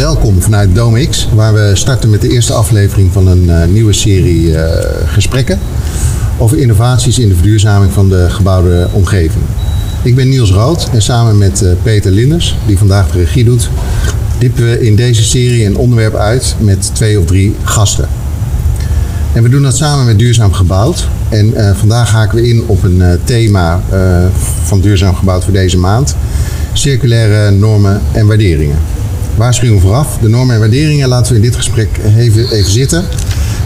welkom vanuit Dome X, waar we starten met de eerste aflevering van een uh, nieuwe serie uh, gesprekken over innovaties in de verduurzaming van de gebouwde omgeving. Ik ben Niels Rood en samen met uh, Peter Linders, die vandaag de regie doet, diepen we in deze serie een onderwerp uit met twee of drie gasten. En we doen dat samen met Duurzaam Gebouwd. En vandaag haken we in op een thema van Duurzaam Gebouwd voor deze maand. Circulaire normen en waarderingen. Waarschuwing vooraf, de normen en waarderingen laten we in dit gesprek even, even zitten.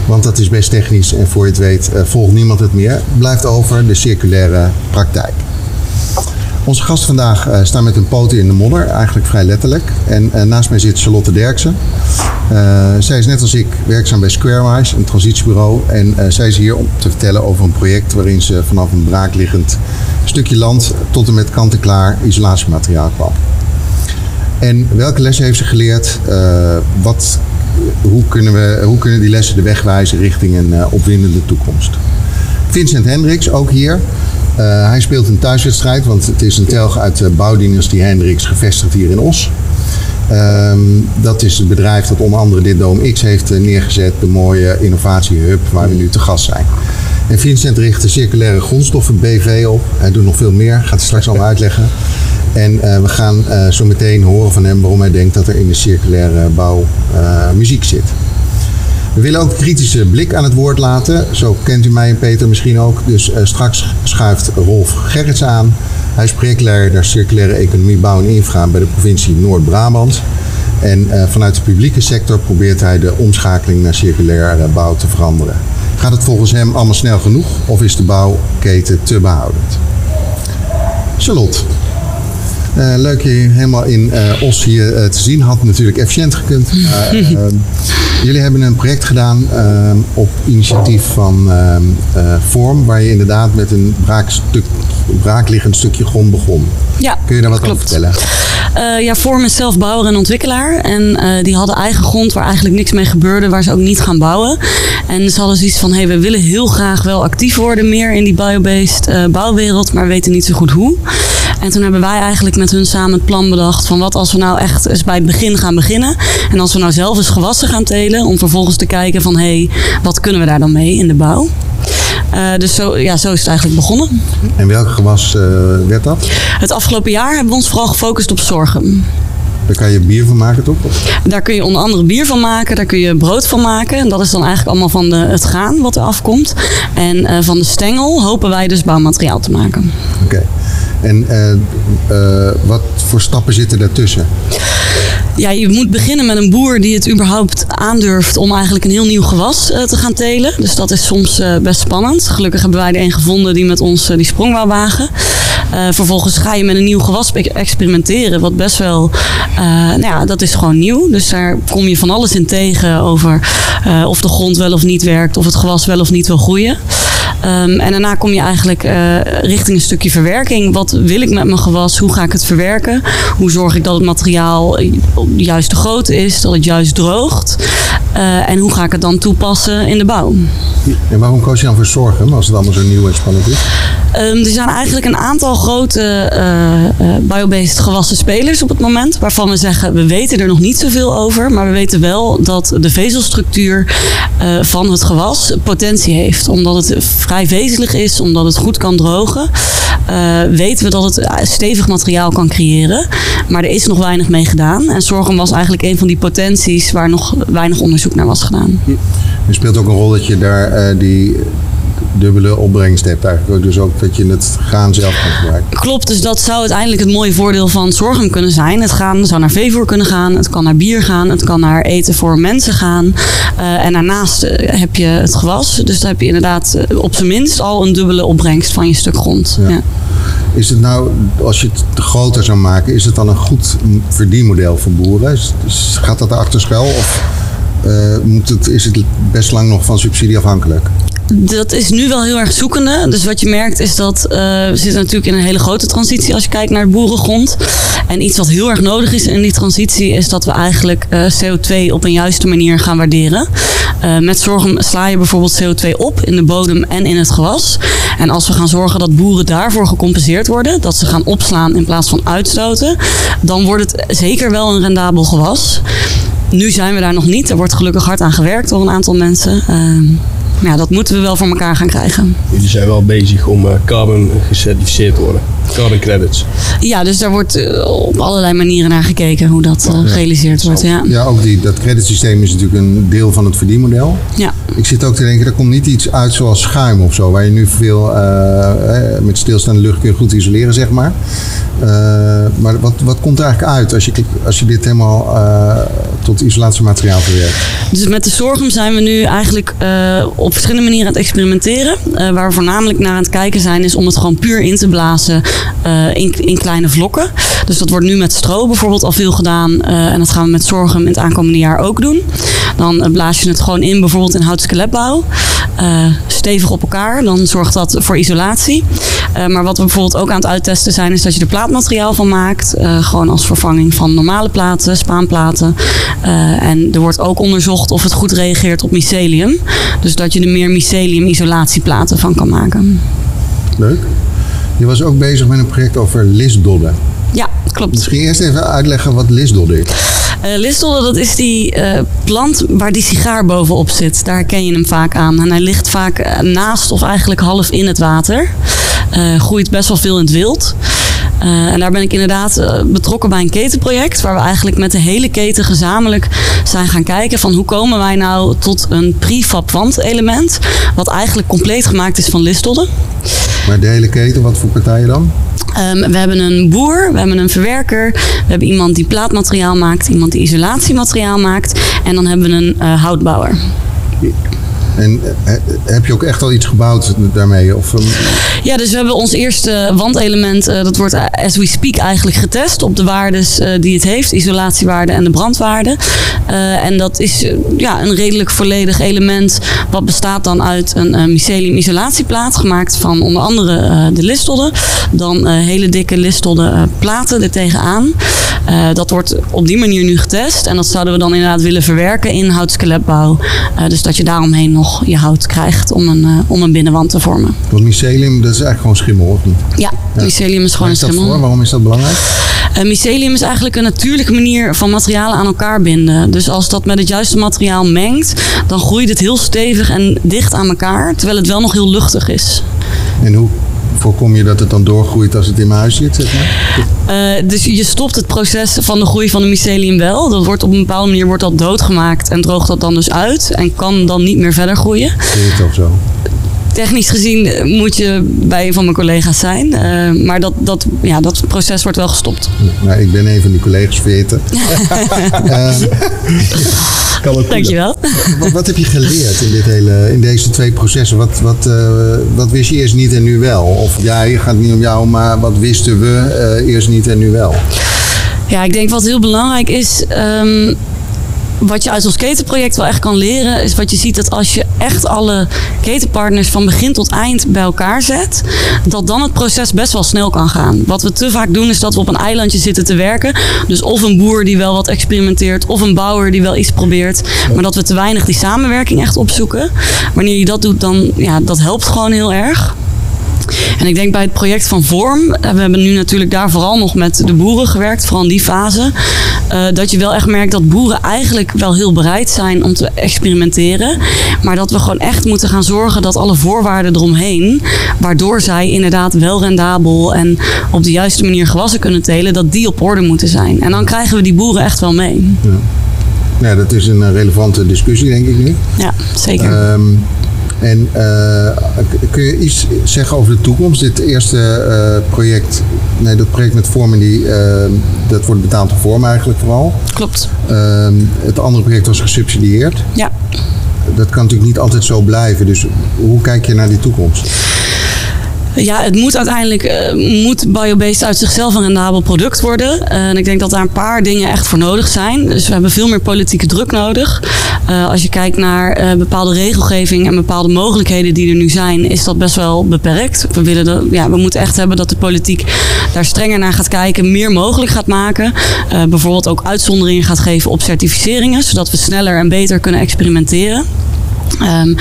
Want dat is best technisch en voor je het weet volgt niemand het meer. Blijft over de circulaire praktijk. Onze gasten vandaag uh, staan met hun poten in de modder, eigenlijk vrij letterlijk. En uh, naast mij zit Charlotte Derksen. Uh, zij is net als ik werkzaam bij Squarewise, een transitiebureau. En zij is hier om te vertellen over een project waarin ze vanaf een braakliggend stukje land tot en met kant-en-klaar isolatiemateriaal kwam. En welke lessen heeft ze geleerd? wat, hoe, kunnen we, hoe kunnen die lessen de weg wijzen richting een opwindende toekomst? Vincent Hendricks, ook hier. Uh, hij speelt een thuiswedstrijd, want het is een telg uit de bouwdynastie Hendricks, gevestigd hier in Os. Um, dat is het bedrijf dat onder andere dit Dome X heeft neergezet, de mooie innovatiehub waar we nu te gast zijn. En Vincent richt de circulaire grondstoffen BV op. Hij doet nog veel meer, gaat het straks allemaal uitleggen. En uh, we gaan uh, zo meteen horen van hem waarom hij denkt dat er in de circulaire bouw muziek zit. We willen ook kritische blik aan het woord laten. Zo kent u mij en Peter misschien ook. Dus straks schuift Rolf Gerrits aan. Hij is projectleider circulaire economie, bouw en infra bij de provincie Noord-Brabant. En vanuit de publieke sector probeert hij de omschakeling naar circulaire bouw te veranderen. Gaat het volgens hem allemaal snel genoeg of is de bouwketen te behoudend? Charlotte, leuk je helemaal in uh, Os hier uh, te zien. Had natuurlijk efficiënt gekund. jullie hebben een project gedaan op initiatief van Vorm, waar je inderdaad met een braakstuk, braakliggend stukje grond begon. Ja, Kun je daar wat klopt. over vertellen? Uh, ja, Vorm is zelf bouwer en ontwikkelaar. En uh, die hadden eigen grond waar eigenlijk niks mee gebeurde, waar ze ook niet gaan bouwen. En ze hadden zoiets van: hé, hey, we willen heel graag wel actief worden meer in die biobased uh, bouwwereld, maar we weten niet zo goed hoe. En toen hebben wij eigenlijk met hun samen het plan bedacht van wat als we nou echt eens bij het begin gaan beginnen. En als we nou zelf eens gewassen gaan telen, om vervolgens te kijken van hé, hey, wat kunnen we daar dan mee in de bouw. Uh, dus zo, ja, zo is het eigenlijk begonnen. En welk gewas uh, werd dat? Het afgelopen jaar hebben we ons vooral gefocust op zorgen. Daar kan je bier van maken, toch? Daar kun je onder andere bier van maken, daar kun je brood van maken. En dat is dan eigenlijk allemaal van de, het graan wat er afkomt. En uh, van de stengel hopen wij dus bouwmateriaal te maken. Oké. Okay. En uh, wat voor stappen zitten daartussen? Ja, je moet beginnen met een boer die het überhaupt aandurft om eigenlijk een heel nieuw gewas uh, te gaan telen. Dus dat is soms best spannend. Gelukkig hebben wij er een gevonden die met ons die sprong wou wagen. vervolgens ga je met een nieuw gewas experimenteren, wat best wel, nou ja, dat is gewoon nieuw. Dus daar kom je van alles in tegen over of de grond wel of niet werkt, of het gewas wel of niet wil groeien. Um, en daarna kom je eigenlijk uh, richting een stukje verwerking. Wat wil ik met mijn gewas? Hoe ga ik het verwerken? Hoe zorg ik dat het materiaal juist te groot is, dat het juist droogt? Uh, en hoe ga ik het dan toepassen in de bouw? En waarom koos je dan voor zorgen als het allemaal zo nieuw en spannend is? Um, er zijn eigenlijk een aantal grote uh, uh, biobased gewassen spelers op het moment. Waarvan we zeggen, we weten er nog niet zoveel over. Maar we weten wel dat de vezelstructuur uh, van het gewas potentie heeft. Omdat het vrij vezelig is, omdat het goed kan drogen. weten we dat het stevig materiaal kan creëren. Maar er is nog weinig mee gedaan. En zorgen was eigenlijk een van die potenties waar nog weinig onderzoek naar was gedaan. Er speelt ook een rol dat je daar die dubbele opbrengst hebt eigenlijk. Dus ook dat je het graan zelf kan gebruiken. Klopt, dus dat zou uiteindelijk het mooie voordeel van zorgen kunnen zijn. Het gaan zou naar veevoer kunnen gaan, het kan naar bier gaan, het kan naar eten voor mensen gaan. Uh, en daarnaast uh, heb je het gewas. Dus dan heb je inderdaad uh, op zijn minst al een dubbele opbrengst van je stuk grond. Ja. Ja. Is het nou, als je het groter zou maken, is het dan een goed verdienmodel voor boeren? Gaat dat achter schuil of moet het, is het best lang nog van subsidie afhankelijk? Dat is nu wel heel erg zoekende. Dus wat je merkt is dat uh, we zitten natuurlijk in een hele grote transitie als je kijkt naar boerengrond. En iets wat heel erg nodig is in die transitie is dat we eigenlijk uh, CO2 op een juiste manier gaan waarderen. Uh, met zorgen sla je bijvoorbeeld CO2 op in de bodem en in het gewas. En als we gaan zorgen dat boeren daarvoor gecompenseerd worden, dat ze gaan opslaan in plaats van uitstoten, dan wordt het zeker wel een rendabel gewas. Nu zijn we daar nog niet. Er wordt gelukkig hard aan gewerkt door een aantal mensen. Ja, dat moeten we wel voor elkaar gaan krijgen. Jullie zijn wel bezig om uh, carbon gecertificeerd te worden. Carbon credits. Ja, dus daar wordt uh, op allerlei manieren naar gekeken hoe dat uh, gerealiseerd wordt. Ja, ja ook die, dat creditsysteem is natuurlijk een deel van het verdienmodel. Ja. Ik zit ook te denken, er komt niet iets uit zoals schuim of zo, waar je nu veel met stilstaande lucht kun je goed isoleren, zeg maar. maar wat, wat komt er eigenlijk uit als je, als je dit helemaal tot isolatiemateriaal verwerkt? Dus met de sorghum zijn we nu eigenlijk op verschillende manieren aan het experimenteren. Uh, waar we voornamelijk naar aan het kijken zijn, is om het gewoon puur in te blazen uh, in, in, kleine vlokken. Dus dat wordt nu met stro bijvoorbeeld al veel gedaan. Uh, en dat gaan we met zorgum in het aankomende jaar ook doen. Dan blaas je het gewoon in, bijvoorbeeld in houtskeletbouw. stevig op elkaar. Dan zorgt dat voor isolatie. maar wat we bijvoorbeeld ook aan het uittesten zijn, is dat je er plaatmateriaal van maakt. gewoon als vervanging van normale platen, spaanplaten. en er wordt ook onderzocht of het goed reageert op mycelium. Dus dat je er meer mycelium-isolatieplaten van kan maken. Leuk. Je was ook bezig met een project over lisdodden. Ja, klopt. Misschien eerst even uitleggen wat lisdodden is. Uh, lisdodden, dat is die uh, plant waar die sigaar bovenop zit. Daar ken je hem vaak aan. En hij ligt vaak naast of eigenlijk half in het water. Uh, groeit best wel veel in het wild. Uh, en daar ben ik inderdaad uh, betrokken bij een ketenproject. Waar we eigenlijk met de hele keten gezamenlijk zijn gaan kijken van hoe komen wij nou tot een prefab wandelement. Wat eigenlijk compleet gemaakt is van listodden. Maar de hele keten, wat voor partijen dan? Um, we hebben een boer, we hebben een verwerker, we hebben iemand die plaatmateriaal maakt, iemand die isolatiemateriaal maakt en dan hebben we een uh, houtbouwer. En heb je ook echt al iets gebouwd daarmee? Of, um... Ja, dus we hebben ons eerste wandelement, uh, dat wordt as we speak eigenlijk getest op de waardes die het heeft, isolatiewaarde en de brandwaarde. En dat is ja, een redelijk volledig element wat bestaat dan uit een mycelium isolatieplaat gemaakt van onder andere de listodden. Dan hele dikke listodden platen er tegenaan. dat wordt op die manier nu getest en dat zouden we dan inderdaad willen verwerken in houtskeletbouw. dus dat je daaromheen nog je hout krijgt om een, uh, om een binnenwand te vormen. Want mycelium, dat is eigenlijk gewoon schimmel, of niet? Ja, ja. mycelium is gewoon een schimmel. Voor? Waarom is dat belangrijk? Uh, mycelium is eigenlijk een natuurlijke manier van materialen aan elkaar binden. Dus als dat met het juiste materiaal mengt, dan groeit het heel stevig en dicht aan elkaar, terwijl het wel nog heel luchtig is. En hoe voorkom je dat het dan doorgroeit als het in mijn huis zit? Zeg maar? uh, dus je stopt het proces van de groei van de mycelium wel. Dat wordt op een bepaalde manier wordt dat doodgemaakt en droogt dat dan dus uit en kan dan niet meer verder groeien. Het toch zo? Technisch gezien moet je bij een van mijn collega's zijn. Uh, maar dat, dat, ja, dat proces wordt wel gestopt. Nou, ik ben een van die collega's vergeten. uh, kan het Dankjewel. Wat, wat heb je geleerd in, dit hele, in deze twee processen? Wat, wat, uh, wat wist je eerst niet en nu wel? Of ja, het gaat niet om jou, maar wat wisten we eerst niet en nu wel? Ja, ik denk wat heel belangrijk is. Um, wat je uit ons ketenproject wel echt kan leren, is wat je ziet dat als je echt alle ketenpartners van begin tot eind bij elkaar zet, dat dan het proces best wel snel kan gaan. Wat we te vaak doen is dat we op een eilandje zitten te werken. Dus of een boer die wel wat experimenteert, of een bouwer die wel iets probeert, maar dat we te weinig die samenwerking echt opzoeken. Wanneer je dat doet, dan ja, dat helpt gewoon heel erg. En ik denk bij het project van Vorm, we hebben nu natuurlijk daar vooral nog met de boeren gewerkt, vooral in die fase. Uh, dat je wel echt merkt dat boeren eigenlijk wel heel bereid zijn om te experimenteren. Maar dat we gewoon echt moeten gaan zorgen dat alle voorwaarden eromheen, waardoor zij inderdaad wel rendabel en op de juiste manier gewassen kunnen telen, dat die op orde moeten zijn. En dan krijgen we die boeren echt wel mee. Ja. Ja, dat is een relevante discussie, denk ik nu. Ja, zeker. Um, en uh, kun je iets zeggen over de toekomst? Dit eerste uh, project, nee, dat project met vormen, die, uh, dat wordt betaald door vorm eigenlijk vooral. Klopt. Ehm, het andere project was gesubsidieerd. Ja. Dat kan natuurlijk niet altijd zo blijven. Dus hoe kijk je naar die toekomst? Ja, het moet uiteindelijk uh, moet biobased uit zichzelf een rendabel product worden. Uh, en ik denk dat daar een paar dingen echt voor nodig zijn. Dus we hebben veel meer politieke druk nodig. Uh, als je kijkt naar bepaalde regelgeving en bepaalde mogelijkheden die er nu zijn, is dat best wel beperkt. We, willen ja, we moeten echt hebben dat de politiek daar strenger naar gaat kijken, meer mogelijk gaat maken. bijvoorbeeld ook uitzonderingen gaat geven op certificeringen, zodat we sneller en beter kunnen experimenteren. Um,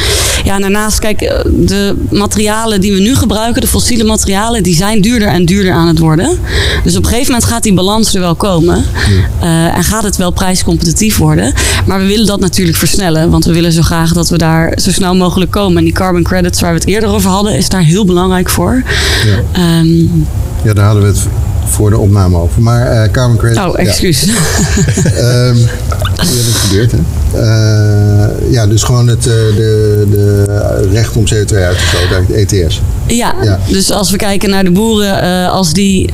ja, daarnaast, kijk, eh, de materialen die we nu gebruiken, de fossiele materialen, die zijn duurder en duurder aan het worden. Dus op een gegeven moment gaat die balans er wel komen. Uh, en gaat het wel prijscompetitief worden. Maar we willen dat natuurlijk versnellen, want we willen zo graag dat we daar zo snel mogelijk komen. En die carbon credits waar we het eerder over hadden, is daar heel belangrijk voor. Ja, um, ja daar hadden we het voor de opname over. Maar uh, carbon credits. Oh, excuus. Ja. um, ja, dat gebeurt, hè? Uh, ja, dus gewoon het uh, de, de recht om CO2 uit te stoten, ETS. Ja, ja, dus als we kijken naar de boeren, als die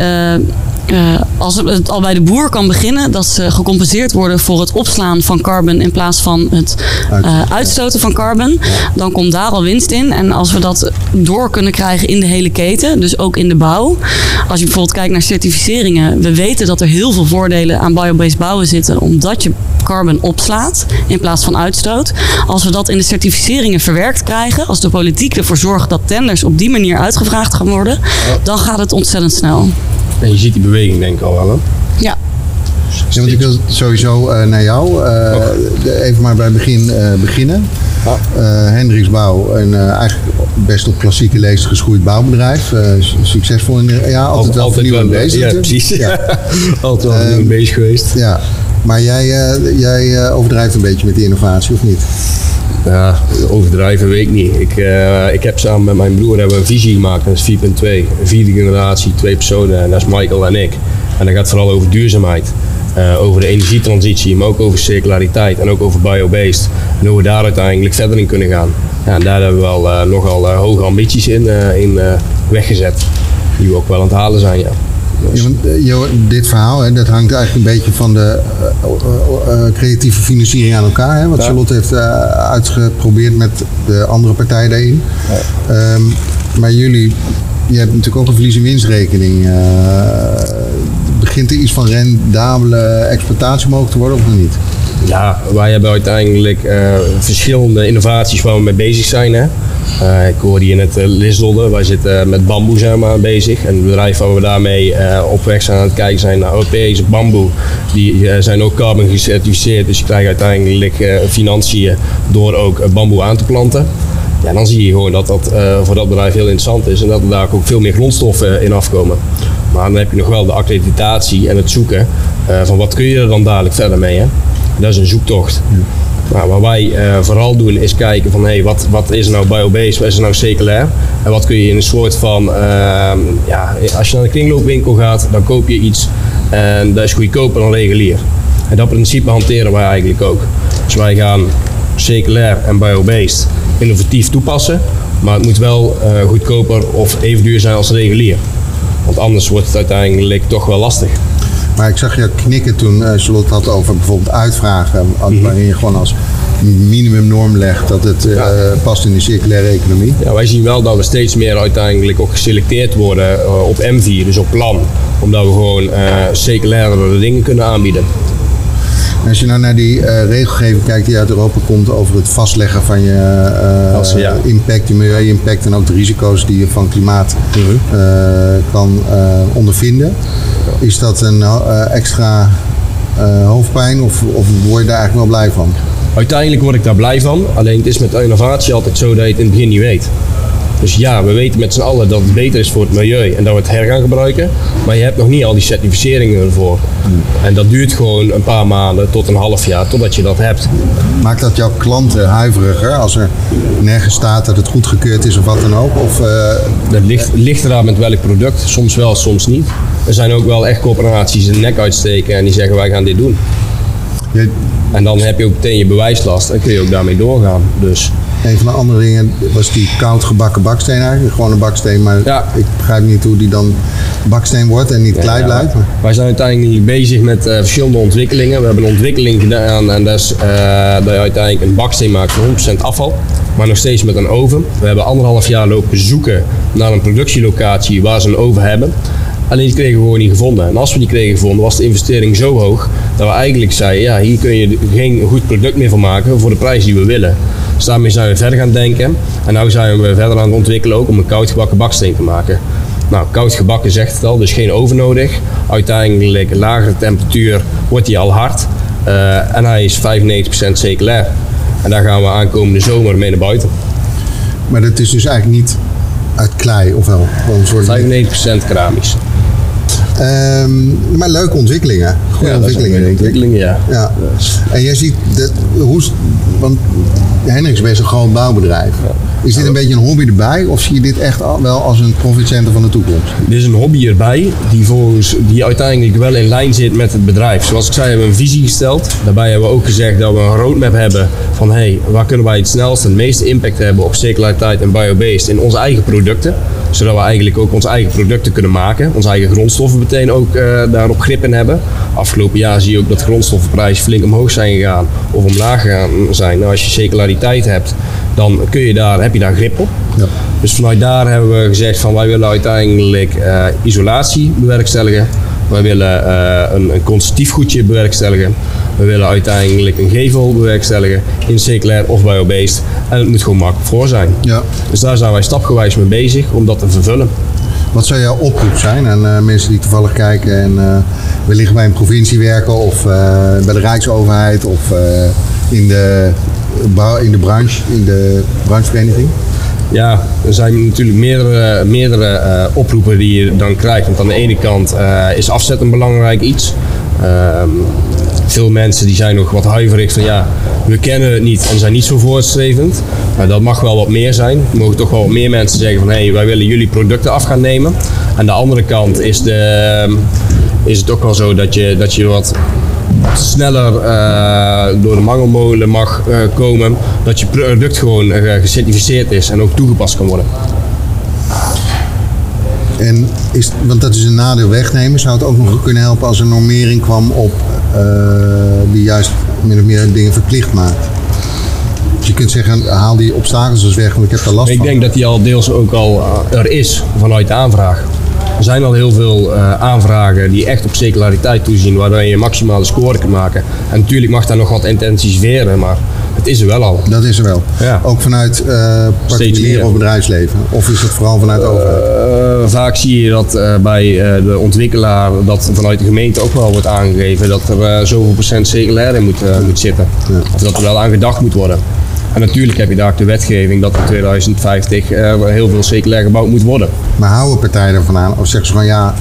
uh, als het al bij de boer kan beginnen, dat ze gecompenseerd worden voor het opslaan van carbon in plaats van het uh, uitstoten van carbon, dan komt daar al winst in. En als we dat door kunnen krijgen in de hele keten, dus ook in de bouw. Als je bijvoorbeeld kijkt naar certificeringen, we weten dat er heel veel voordelen aan biobased bouwen zitten, omdat je carbon opslaat in plaats van uitstoot. Als we dat in de certificeringen verwerkt krijgen, als de politiek ervoor zorgt dat tenders op die manier uitgevraagd gaan worden, dan gaat het ontzettend snel. En je ziet die beweging denk ik al wel, hè? Ja. Ja, want ik wil sowieso uh, naar jou. Uh, even maar bij het begin uh, beginnen. Ah. Hendriksbouw, een eigenlijk best op klassieke leest geschoeid bouwbedrijf. succesvol in de, ja, altijd, wel vernieuwend bezig. Ja, precies. Ja. altijd wel vernieuwend bezig geweest. Ja, maar jij, jij overdrijft een beetje met die innovatie, of niet? Ja, overdrijven weet ik niet. Ik, uh, ik heb samen met mijn broer hebben een visie gemaakt, dat is 4.2. Een vierde generatie, twee personen, en dat is Michael en ik. En dat gaat vooral over duurzaamheid. Uh, over de energietransitie, maar ook over circulariteit en ook over biobased. En hoe we daar uiteindelijk verder in kunnen gaan. Ja, en daar hebben we wel uh, nogal hoge ambities in, in weggezet. Die we ook wel aan het halen zijn, ja. Ja, want, uh, dit verhaal, hè, dat hangt eigenlijk een beetje van de uh, uh, creatieve financiering aan elkaar. Hè, wat ja. Charlotte heeft uitgeprobeerd met de andere partijen daarin. Ja. Um, maar jullie, je hebt natuurlijk ook een verlies- en winstrekening. begint er iets van rendabele exploitatie mogelijk te worden of nog niet? Ja, wij hebben uiteindelijk verschillende innovaties waar we mee bezig zijn. Hè. Uh, ik hoorde hier net uh, Lisdolde. Wij zitten met bamboe bezig. En het bedrijf waar we daarmee op weg zijn aan het kijken zijn naar Europese bamboe. Die zijn ook carbon gecertificeerd. Dus je krijgt uiteindelijk financiën door ook bamboe aan te planten. Ja, dan zie je gewoon dat dat voor dat bedrijf heel interessant is. En dat er daar ook veel meer grondstoffen in afkomen. Maar dan heb je nog wel de accreditatie en het zoeken van wat kun je er dan dadelijk verder mee. Hè? Dat is een zoektocht. Nou, wat wij uh, vooral doen is kijken van hey, wat, wat is nou biobased, wat is nou circulair en wat kun je in een soort van, uh, ja, als je naar de kringloopwinkel gaat, dan koop je iets en dat is goedkoper dan regulier. En dat principe hanteren wij eigenlijk ook. Dus wij gaan circulair en biobased innovatief toepassen, maar het moet wel uh, goedkoper of even duur zijn als regulier. Want anders wordt het uiteindelijk toch wel lastig. Maar ik zag je knikken toen uh, Charlotte had over bijvoorbeeld uitvragen. Mhm. Waarin je gewoon als minimumnorm legt dat het uh, ja. past in de circulaire economie. Ja, wij zien wel dat we steeds meer uiteindelijk ook geselecteerd worden uh, op M4, dus op plan. Omdat we gewoon uh, circulaire dingen kunnen aanbieden. Als je nou naar die uh, regelgeving kijkt die uit Europa komt over het vastleggen van je uh, Als, ja. impact, je milieu-impact en ook de risico's die je van klimaat uh -huh. kan ondervinden, is dat een extra hoofdpijn of, of word je daar eigenlijk wel blij van? Uiteindelijk word ik daar blij van, alleen het is met innovatie altijd zo dat je het in het begin niet weet. Dus ja, we weten met z'n allen dat het beter is voor het milieu en dat we het her gaan gebruiken. Maar je hebt nog niet al die certificeringen ervoor. Hmm. En dat duurt gewoon een paar maanden tot een half jaar totdat je dat hebt. Maakt dat jouw klanten huiveriger als er nergens staat dat het goedgekeurd is of wat dan ook? Of, uh, dat ligt, ligt eraan met welk product. Soms wel, soms niet. Er zijn ook wel echt corporaties een nek uitsteken en die zeggen wij gaan dit doen. Je- En dan heb je ook meteen je bewijslast en kun je ook daarmee doorgaan. Dus Een van de andere dingen was die koud gebakken baksteen eigenlijk. Gewoon een baksteen, maar Ja. ik begrijp niet hoe die dan baksteen wordt en niet klei Ja, blijft. maar- Wij zijn uiteindelijk bezig met eh, verschillende ontwikkelingen. We hebben een ontwikkeling gedaan en dat is eh, dat je uiteindelijk een baksteen maakt van 100% afval. Maar nog steeds met een oven. We hebben anderhalf jaar lopen zoeken naar een productielocatie waar ze een oven hebben. Alleen die kregen we gewoon niet gevonden. En als we die kregen gevonden, was de investering zo hoog dat we eigenlijk zeiden: ja, hier kun je geen goed product meer van maken voor de prijs die we willen. Dus daarmee zijn we verder gaan denken. En nu zijn we verder aan het ontwikkelen ook om een koud gebakken baksteen te maken. Nou, koud gebakken zegt het al, dus geen oven nodig. Uiteindelijk lagere temperatuur wordt hij al hard. Eh, en hij is 95% circulair. En daar gaan we aankomende zomer mee naar buiten. Maar dat is dus eigenlijk niet uit klei, of wel? Gewoon een soort... 95% keramisch. Ehm, maar leuke ontwikkelingen. Goede Ja, ontwikkelingen, een denk ik. ontwikkeling, ja. Ja. En jij ziet, dat, hoe, want Hendrix is best een groot bouwbedrijf. Is dit een beetje een hobby erbij of zie je dit echt wel als een profitcenter van de toekomst? Er is een hobby erbij die, volgens, die uiteindelijk wel in lijn zit met het bedrijf. Zoals ik zei, hebben we een visie gesteld. Daarbij hebben we ook gezegd dat we een roadmap hebben van hey, waar kunnen wij het snelst en het meeste impact hebben op circulariteit en biobased in onze eigen producten. Zodat we eigenlijk ook onze eigen producten kunnen maken. Onze eigen grondstoffen meteen ook eh, daarop grip in hebben. Afgelopen jaar zie je ook dat grondstoffenprijzen flink omhoog zijn gegaan of omlaag gegaan zijn. Nou, als je circulariteit hebt, dan kun je daar, heb je daar grip op. Ja. Dus vanuit daar hebben we gezegd van wij willen uiteindelijk eh, isolatie bewerkstelligen. Wij willen eh, een, een constructief goedje bewerkstelligen. We willen uiteindelijk een gevel bewerkstelligen in circulair of biobased. En het moet gewoon makkelijk voor zijn. Ja. Dus daar zijn wij stapgewijs mee bezig om dat te vervullen. Wat zou jouw oproep zijn aan eh, mensen die toevallig kijken en eh, wellicht bij een provincie werken of eh, bij de Rijksoverheid of in, de, bouw- in de branche, in de branchevereniging? Ja, er zijn natuurlijk meerdere, meerdere oproepen die je dan krijgt. Want aan de ene kant is afzet een belangrijk iets. Veel mensen die zijn nog wat huiverig van ja, we kennen het niet en zijn niet zo voortstrevend. Maar dat mag wel wat meer zijn. Er mogen toch wel wat meer mensen zeggen van hé, hey, wij willen jullie producten af gaan nemen. Aan de andere kant is, de, is het ook wel zo dat je, dat je wat sneller eh, door de mangelmolen mag eh, komen, dat je product gewoon eh, gecertificeerd is en ook toegepast kan worden. En is, want dat is een nadeel wegnemen. Zou het ook nog kunnen helpen als er normering kwam op eh, die juist min of meer dingen verplicht maakt? Dus je kunt zeggen, haal die obstakels dus weg, want ik heb daar last Ik van. denk dat die al deels ook al eh, er is vanuit de aanvraag. Er zijn al heel veel eh, aanvragen die echt op circulariteit toezien, waardoor je maximale score kan maken. En natuurlijk mag daar nog wat intensiveren, maar het is er wel al. Dat is er wel. Ja. Ook vanuit eh particulier of bedrijfsleven? Of is het vooral vanuit de overheid? Eh, vaak zie je dat eh, bij de ontwikkelaar dat vanuit de gemeente ook wel wordt aangegeven dat er zoveel procent circulair in moet, moet zitten. Of dat er wel aan gedacht moet worden. En natuurlijk heb je daar ook de wetgeving dat in 2050 er heel veel circulair gebouwd moet worden. Maar houden partijen ervan aan? Of zeggen ze van ja,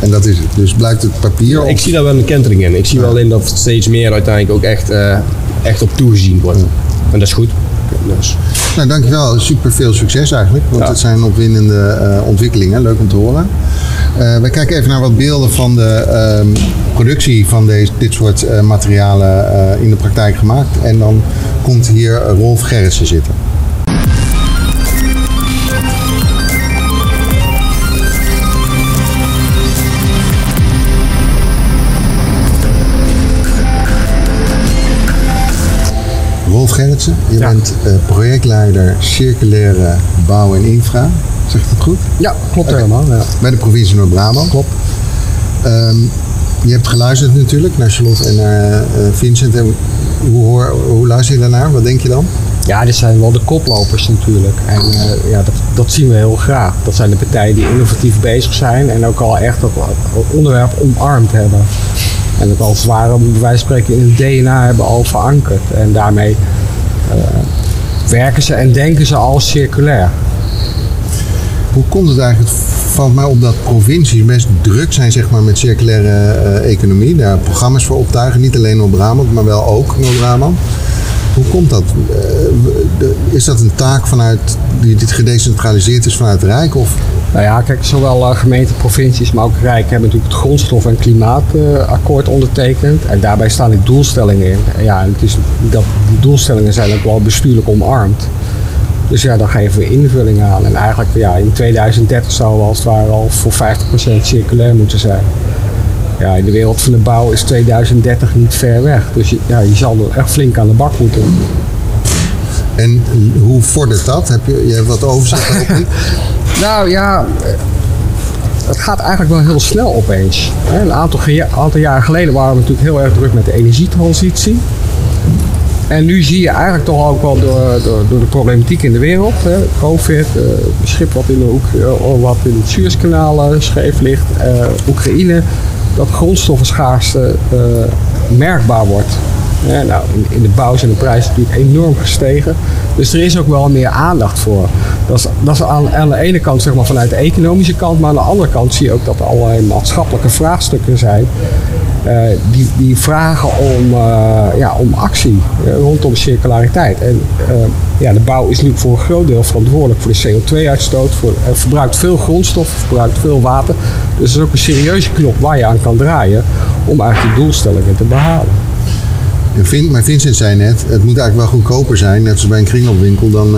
en dat is het. Dus blijft het papier? Of? Ik zie daar wel een kentering in. Ik zie wel in dat steeds meer uiteindelijk ook echt, echt op toegezien wordt. En dat is goed. Dus, Nou, dankjewel. Super veel succes eigenlijk. Want Ja. het zijn opwindende eh, ontwikkelingen. Leuk om te horen. Eh we kijken even naar wat beelden van de ehm, productie van deze, dit soort eh, materialen in de praktijk gemaakt. En dan komt hier Rolf Gerritsen zitten. Rolf Gerritsen, je Ja. bent eh, projectleider circulaire bouw en infra. Zeg ik dat goed? Ja, klopt helemaal. Ja. Bij de provincie Noord-Brabant. Klopt. Ehm, je hebt geluisterd natuurlijk naar Charlotte en naar eh, Vincent. En hoe, hoor, hoe luister je daarnaar? Wat denk je dan? ja, dit zijn wel de koplopers natuurlijk. En eh, ja, dat, dat zien we heel graag. Dat zijn de partijen die innovatief bezig zijn en ook al echt dat onderwerp omarmd hebben. En het als het ware, bij wijze van spreken, in het DNA hebben al verankerd. En daarmee werken ze en denken ze al circulair. Hoe komt het eigenlijk? Het valt mij op dat provincies best druk zijn zeg maar, met circulaire eh, economie. Daar programma's voor optuigen. Niet alleen Noord-Brabant, maar wel ook Noord-Brabant. Hoe komt dat? Eh, Is dat een taak vanuit, die dit gedecentraliseerd is vanuit het Rijk? Of Nou ja, kijk, zowel eh, gemeenten, provincies, maar ook Rijk hebben natuurlijk het grondstof- en klimaatakkoord ondertekend. En daarbij staan die doelstellingen in. En ja, het is, dat, die doelstellingen zijn ook wel bestuurlijk omarmd. Dus ja, daar geven we invulling aan. En eigenlijk ja, in 2030 zouden we als het ware al voor 50% circulair moeten zijn. Ja, in de wereld van de bouw is 2030 niet ver weg. Dus je, ja, je zal er echt flink aan de bak moeten. En hoe vordert dat? Heb je, je hebt wat overzicht? Nou ja, het gaat eigenlijk wel heel snel opeens. Een aantal, aantal jaren geleden waren we natuurlijk heel erg druk met de energietransitie. En nu zie je eigenlijk toch ook wel door, door, door de problematiek in de wereld, hè, COVID, eh, schip wat in, de Oek- eh, wat in het Suezkanaal eh, scheef ligt, eh, Oekraïne, dat grondstoffenschaarste eh, merkbaar wordt. Ja, nou, in, de bouw zijn de prijzen natuurlijk enorm gestegen. Dus er is ook wel meer aandacht voor. Dat is, dat is aan, aan de ene kant zeg maar, vanuit de economische kant, maar aan de andere kant zie je ook dat er allerlei maatschappelijke vraagstukken zijn. Eh, die, die vragen om, eh, ja, om actie eh, rondom circulariteit. En ja, de bouw is nu voor een groot deel verantwoordelijk voor de CO2-uitstoot. Voor, verbruikt veel grondstof, verbruikt veel water. Dus dat is ook een serieuze knop waar je aan kan draaien om eigenlijk die doelstellingen te behalen. Maar Vincent zei net, het moet eigenlijk wel goedkoper zijn, net zoals bij een kringloopwinkel, dan,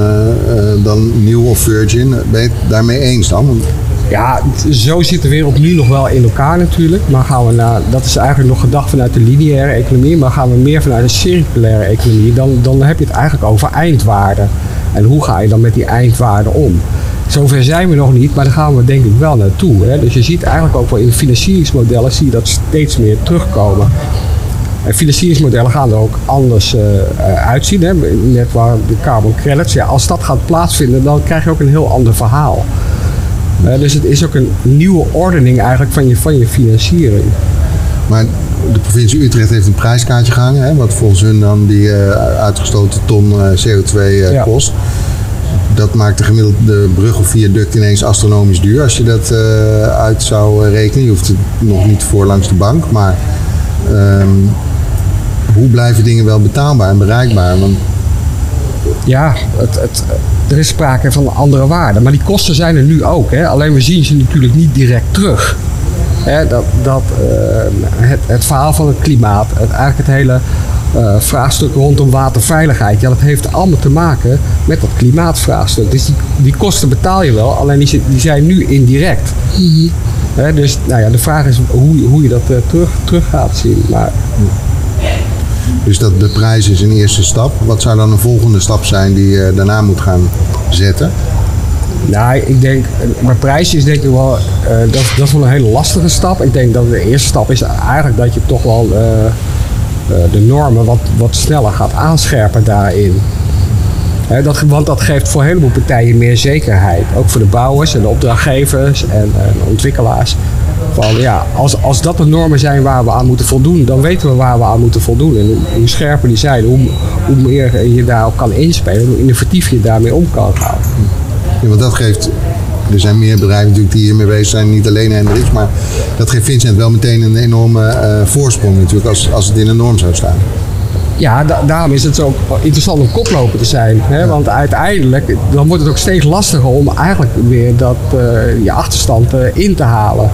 dan nieuw of Virgin. Ben je het daarmee eens dan? Ja, zo zit de wereld nu nog wel in elkaar natuurlijk. Maar gaan we naar, dat is eigenlijk nog gedacht vanuit de lineaire economie. Maar gaan we meer vanuit de circulaire economie, dan, dan heb je het eigenlijk over eindwaarden. En hoe ga je dan met die eindwaarden om? Zover zijn we nog niet, maar daar gaan we denk ik wel naartoe. Hè? Dus je ziet eigenlijk ook wel in de financieringsmodellen zie je dat steeds meer terugkomen. En financieringsmodellen gaan er ook anders eh, eh, uitzien. Hè? Net waar de carbon credits. Ja, als dat gaat plaatsvinden, dan krijg je ook een heel ander verhaal. Eh, dus het is ook een nieuwe ordening eigenlijk van je, van je financiering. Maar de provincie Utrecht heeft een prijskaartje gehangen, hè, wat volgens hun dan die eh, uitgestoten ton eh, CO2 eh, Ja. kost. Dat maakt de gemiddelde brug of viaduct ineens astronomisch duur als je dat uit zou rekenen. Je hoeft het nog niet voor langs de bank, maar ehm, hoe blijven dingen wel betaalbaar en bereikbaar? Want Ja, het, het, er is sprake van andere waarden. Maar die kosten zijn er nu ook. Hè? Alleen we zien ze natuurlijk niet direct terug. Hè, dat, dat, eh, het, het verhaal van het klimaat, het, eigenlijk het hele eh, vraagstuk rondom waterveiligheid, ja, dat heeft allemaal te maken met dat klimaatvraagstuk. Dus die, die kosten betaal je wel, alleen die, die zijn nu indirect. Hè, dus nou ja, de vraag is hoe, hoe je dat eh, terug, terug gaat zien. Maar Dus dat de prijs is een eerste stap. Wat zou dan een volgende stap zijn die je daarna moet gaan zetten? Nou, ik denk, maar prijs is denk ik wel, eh, dat, dat is wel een hele lastige stap. Ik denk dat de eerste stap is eigenlijk dat je toch wel eh, eh, de normen wat, wat sneller gaat aanscherpen daarin. Dat, want dat geeft voor een heleboel partijen meer zekerheid. Ook voor de bouwers en de opdrachtgevers en, ontwikkelaars. Ja, als, als dat de normen zijn waar we aan moeten voldoen, dan weten we waar we aan moeten voldoen. En hoe, hoe scherper die zijn, hoe, hoe meer je daarop kan inspelen, hoe innovatief je daarmee om kan gaan. Ja, want dat geeft. Er zijn meer bedrijven natuurlijk die hiermee bezig zijn, niet alleen Hendrix, maar dat geeft Vincent wel meteen een enorme eh, voorsprong natuurlijk als, als het in een norm zou staan. Ja, da- daarom is het zo interessant om koploper te zijn. Hè? Want uiteindelijk dan wordt het ook steeds lastiger om eigenlijk weer dat, eh, je achterstand eh, in te halen.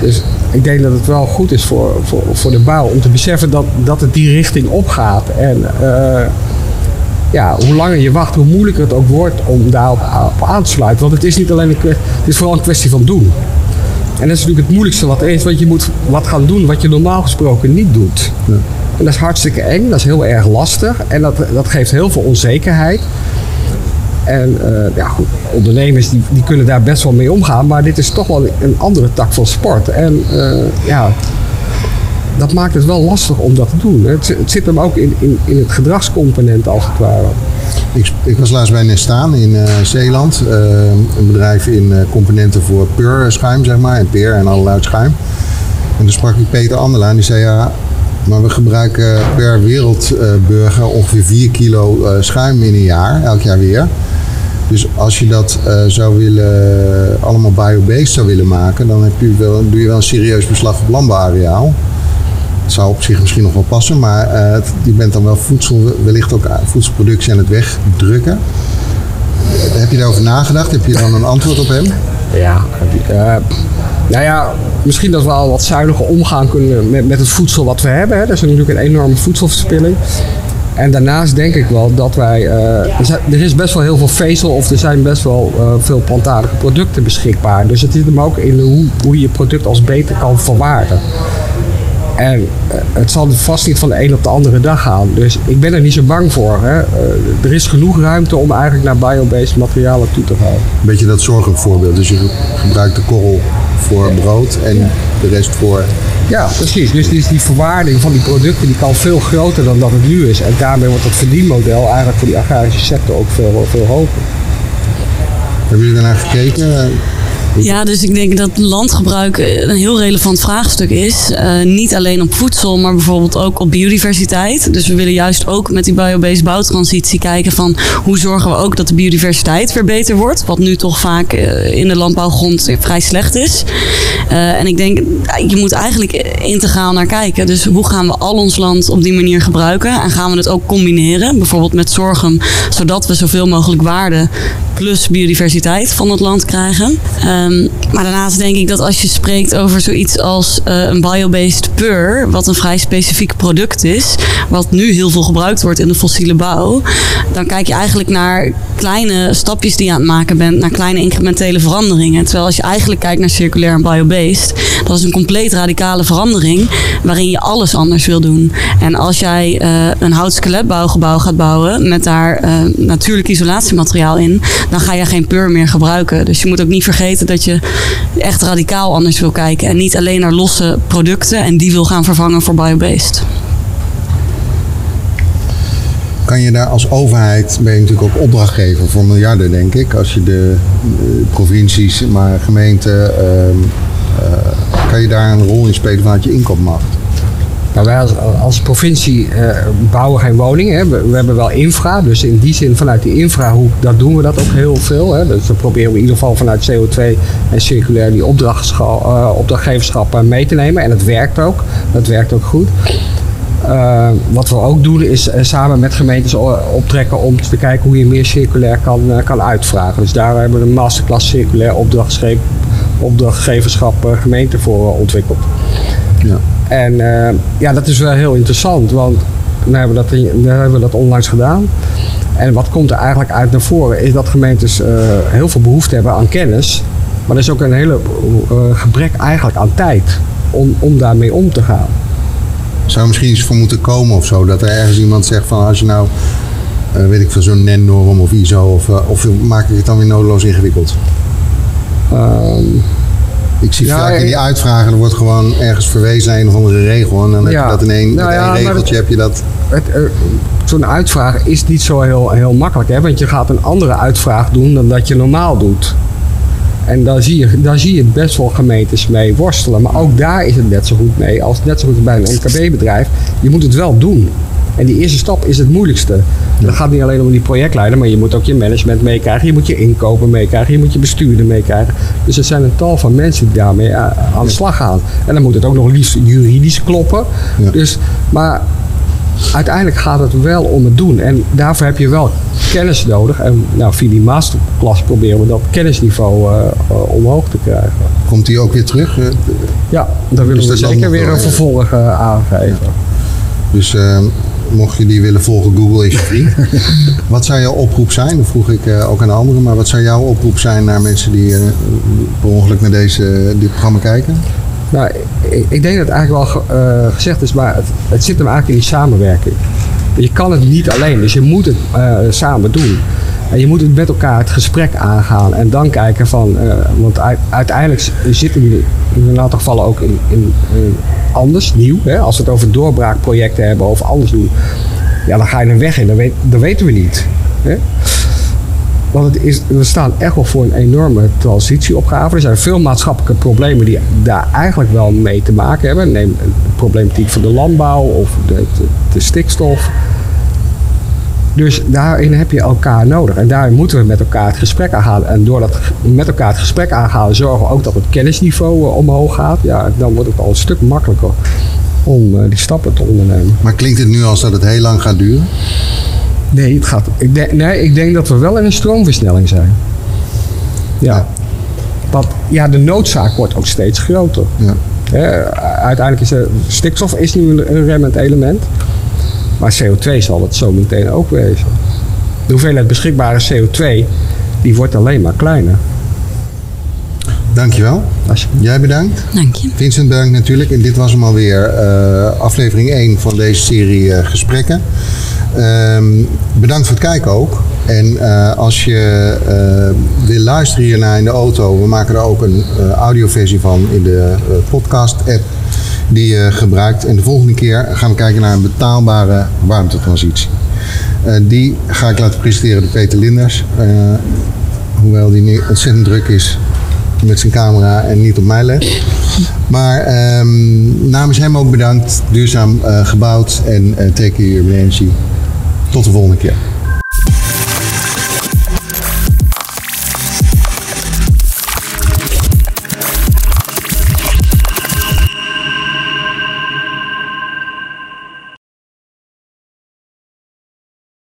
Dus ik denk dat het wel goed is voor, voor, voor de bouw om te beseffen dat, dat het die richting opgaat. En eh, ja, hoe langer je wacht, hoe moeilijker het ook wordt om daarop aan te sluiten. Want het is niet alleen een kwestie, het is vooral een kwestie van doen. En dat is natuurlijk het moeilijkste wat er is, want je moet wat gaan doen wat je normaal gesproken niet doet. En dat is hartstikke eng, dat is heel erg lastig en dat, dat geeft heel veel onzekerheid. En eh, ja, goed, ondernemers die, die kunnen daar best wel mee omgaan, maar dit is toch wel een andere tak van sport. En eh, ja, dat maakt het wel lastig om dat te doen. Het, zit- hem ook in, in, in het gedragscomponent als het ware. Ik, ik was laatst bij Nestaan in eh, Zeeland, een bedrijf in componenten voor pur schuim, zeg maar, en peer en allerlei schuim. En toen sprak ik Peter Anderlaan, die zei ja, maar we gebruiken per wereldburger ongeveer 4 kilo eh, schuim in een jaar, elk jaar weer. Dus als je dat eh, zou willen, allemaal biobased zou willen maken, dan heb je wel, doe je wel een serieus beslag op landbouwareaal. dat zou op zich misschien nog wel passen, maar eh, het- je bent dan wel voedsel, wellicht ook voedselproductie aan het wegdrukken. Heb je daarover nagedacht? Heb je dan een antwoord op hem? Ja, eh, nou ja, misschien dat we al wat zuiniger omgaan kunnen met, met het voedsel wat we hebben. Hè. Er is natuurlijk een enorme voedselverspilling. En daarnaast denk ik wel dat wij. eh, er, is best wel heel veel vezel of er zijn best wel eh, veel plantaardige producten beschikbaar. Dus het zit hem ook in hoe, hoe je je product als beter kan verwaarden. En eh, het zal vast niet van de een op de andere dag gaan. Dus ik ben er niet zo bang voor. Hè. Er is genoeg ruimte om eigenlijk naar biobased materialen toe te gaan. Een beetje dat zorgvoorbeeld. Dus je gebruikt de korrel voor brood en de rest voor. Ja, precies. Dus die, die verwaarding van die producten die kan veel groter dan dat het nu is. En daarmee wordt het verdienmodel eigenlijk voor die agrarische sector ook veel, veel hoger. Hebben jullie daarnaar gekeken? Ja, dus ik denk dat landgebruik een heel relevant vraagstuk is. Eh, niet alleen op voedsel, maar bijvoorbeeld ook op biodiversiteit. Dus we willen juist ook met die biobased bouwtransitie kijken van hoe zorgen we ook dat de biodiversiteit weer beter wordt. Wat nu toch vaak eh, in de landbouwgrond vrij slecht is. Eh, en ik denk, je moet eigenlijk integraal naar kijken. Dus hoe gaan we al ons land op die manier gebruiken? En gaan we het ook combineren, bijvoorbeeld met zorgen, zodat we zoveel mogelijk waarde plus biodiversiteit van het land krijgen. Ehm, maar daarnaast denk ik dat als je spreekt over zoiets als eh, een biobased pur, wat een vrij specifiek product is, wat nu heel veel gebruikt wordt in de fossiele bouw, dan kijk je eigenlijk naar kleine stapjes die je aan het maken bent, naar kleine incrementele veranderingen. Terwijl als je eigenlijk kijkt naar circulair en biobased, dat is een compleet radicale verandering waarin je alles anders wil doen. En als jij eh, een houtskeletbouwgebouw gaat bouwen met daar eh, natuurlijk isolatiemateriaal in, dan ga je geen pur meer gebruiken. Dus je moet ook niet vergeten dat je echt radicaal anders wil kijken en niet alleen naar losse producten en die wil gaan vervangen voor biobased. Kan je daar als overheid, ben je natuurlijk ook opdrachtgever voor miljarden, denk ik. Als je de eh, provincies, maar gemeenten, ehm, eh, kan je daar een rol in spelen vanuit je inkoopmacht? Wij als, als provincie eh, bouwen geen woningen. Hè. We, we hebben wel infra, dus in die zin vanuit die infra, hoe, dat doen we dat ook heel veel. Hè. Dus dan proberen we in ieder geval vanuit CO2 en circulair die eh, opdrachtgeverschap eh, mee te nemen. En het werkt ook. Dat werkt ook goed. Wat we ook doen is samen met gemeentes optrekken om te kijken hoe je meer circulair kan, kan uitvragen. Dus daar hebben we een masterclass circulair opdrachtgeverschap gemeente voor ontwikkeld. Ja. En eh, ja, dat is wel heel interessant, want we hebben, dat, we hebben dat onlangs gedaan. En wat komt er eigenlijk uit naar voren is dat gemeentes eh, heel veel behoefte hebben aan kennis. Maar er is ook een hele eh, gebrek eigenlijk aan tijd om, om daarmee om te gaan. Zou er misschien iets voor moeten komen of zo? Dat er ergens iemand zegt van als je nou, weet ik veel, zo'n NEN-norm of ISO, of, of maak ik het dan weer nodeloos ingewikkeld? Ehm, Ik zie Ja, vaak in die uitvragen, er wordt gewoon ergens verwezen naar een of andere regel. En dan heb je dat in één, Nou één regeltje heb je dat. Zo'n uitvraag is niet zo heel, heel makkelijk, hè? want je gaat een andere uitvraag doen dan dat je normaal doet. En daar zie, je, daar zie je best wel gemeentes mee worstelen. Maar ook daar is het net zo goed mee als net zo goed bij een MKB-bedrijf. Je moet het wel doen. En die eerste stap is het moeilijkste. Dat gaat niet alleen om die projectleider, maar je moet ook je management meekrijgen. Je moet je inkopen meekrijgen. Je moet je bestuurder meekrijgen. Dus er zijn een tal van mensen die daarmee eh, aan de slag gaan. En dan moet het ook nog liefst juridisch kloppen. Ja. Dus, maar uiteindelijk gaat het wel om het doen. En daarvoor heb je wel kennis nodig. En nou, via die masterclass proberen we dat kennisniveau eh, omhoog te krijgen. Komt die ook weer terug? Eh, Ja, daar willen Dus we zeker weer een vervolg aangeven. Dus eh, mocht je die willen volgen, Google is je vriend. wat zou jouw oproep zijn? Dat vroeg ik eh, ook aan de anderen. Maar wat zou jouw oproep zijn naar mensen die eh, per ongeluk naar deze, dit programma kijken? Nou, ik, ik denk dat het eigenlijk wel eh, gezegd is, maar het, het zit hem eigenlijk in die samenwerking. Je kan het niet alleen, dus je moet het samen doen. En je moet het met elkaar het gesprek aangaan en dan kijken van, eh, want uit- uiteindelijk zitten jullie in een aantal gevallen ook in, in, anders, nieuw. Hè? Als we het over doorbraakprojecten hebben of anders doen, ja, dan ga je een weg in, dat, weet, weten we niet. Hè? Want het is, we staan echt wel voor een enorme transitieopgave. Er zijn veel maatschappelijke problemen die daar eigenlijk wel mee te maken hebben. Neem de problematiek van de landbouw of de, de stikstof. Dus daarin heb je elkaar nodig. En daarin moeten we met elkaar het gesprek aangaan. En door dat met elkaar het gesprek aangaan, zorgen we ook dat het kennisniveau eh, omhoog gaat. Ja, dan wordt het al een stuk makkelijker om eh, die stappen te ondernemen. Maar klinkt het nu als dat het heel lang gaat duren? Nee, het gaat, ik, denk, nee, ik denk dat we wel in een stroomversnelling zijn. Ja. Want ja, de noodzaak wordt ook steeds groter. Ja. Uiteindelijk is er, stikstof is nu een, een remmend element. Maar CO2 zal het zo meteen ook wezen. De hoeveelheid beschikbare CO2 die wordt alleen maar kleiner. Dankjewel. Jij bedankt. Dank je. Vincent bedankt natuurlijk. En dit was hem alweer eh aflevering 1 van deze serie eh, gesprekken. Ehm, bedankt voor het kijken ook. En eh, als je eh, wil luisteren hierna in de auto, we maken er ook een eh, audioversie van in de eh, podcast-app die je gebruikt. En de volgende keer gaan we kijken naar een betaalbare warmtetransitie. Eh, die ga ik laten presenteren door Peter Linders. Eh, hoewel die nu ontzettend druk is met zijn camera en niet op mij let. Maar ehm, namens hem ook bedankt. Duurzaam eh, gebouwd en uh, take your energy. Tot de volgende keer.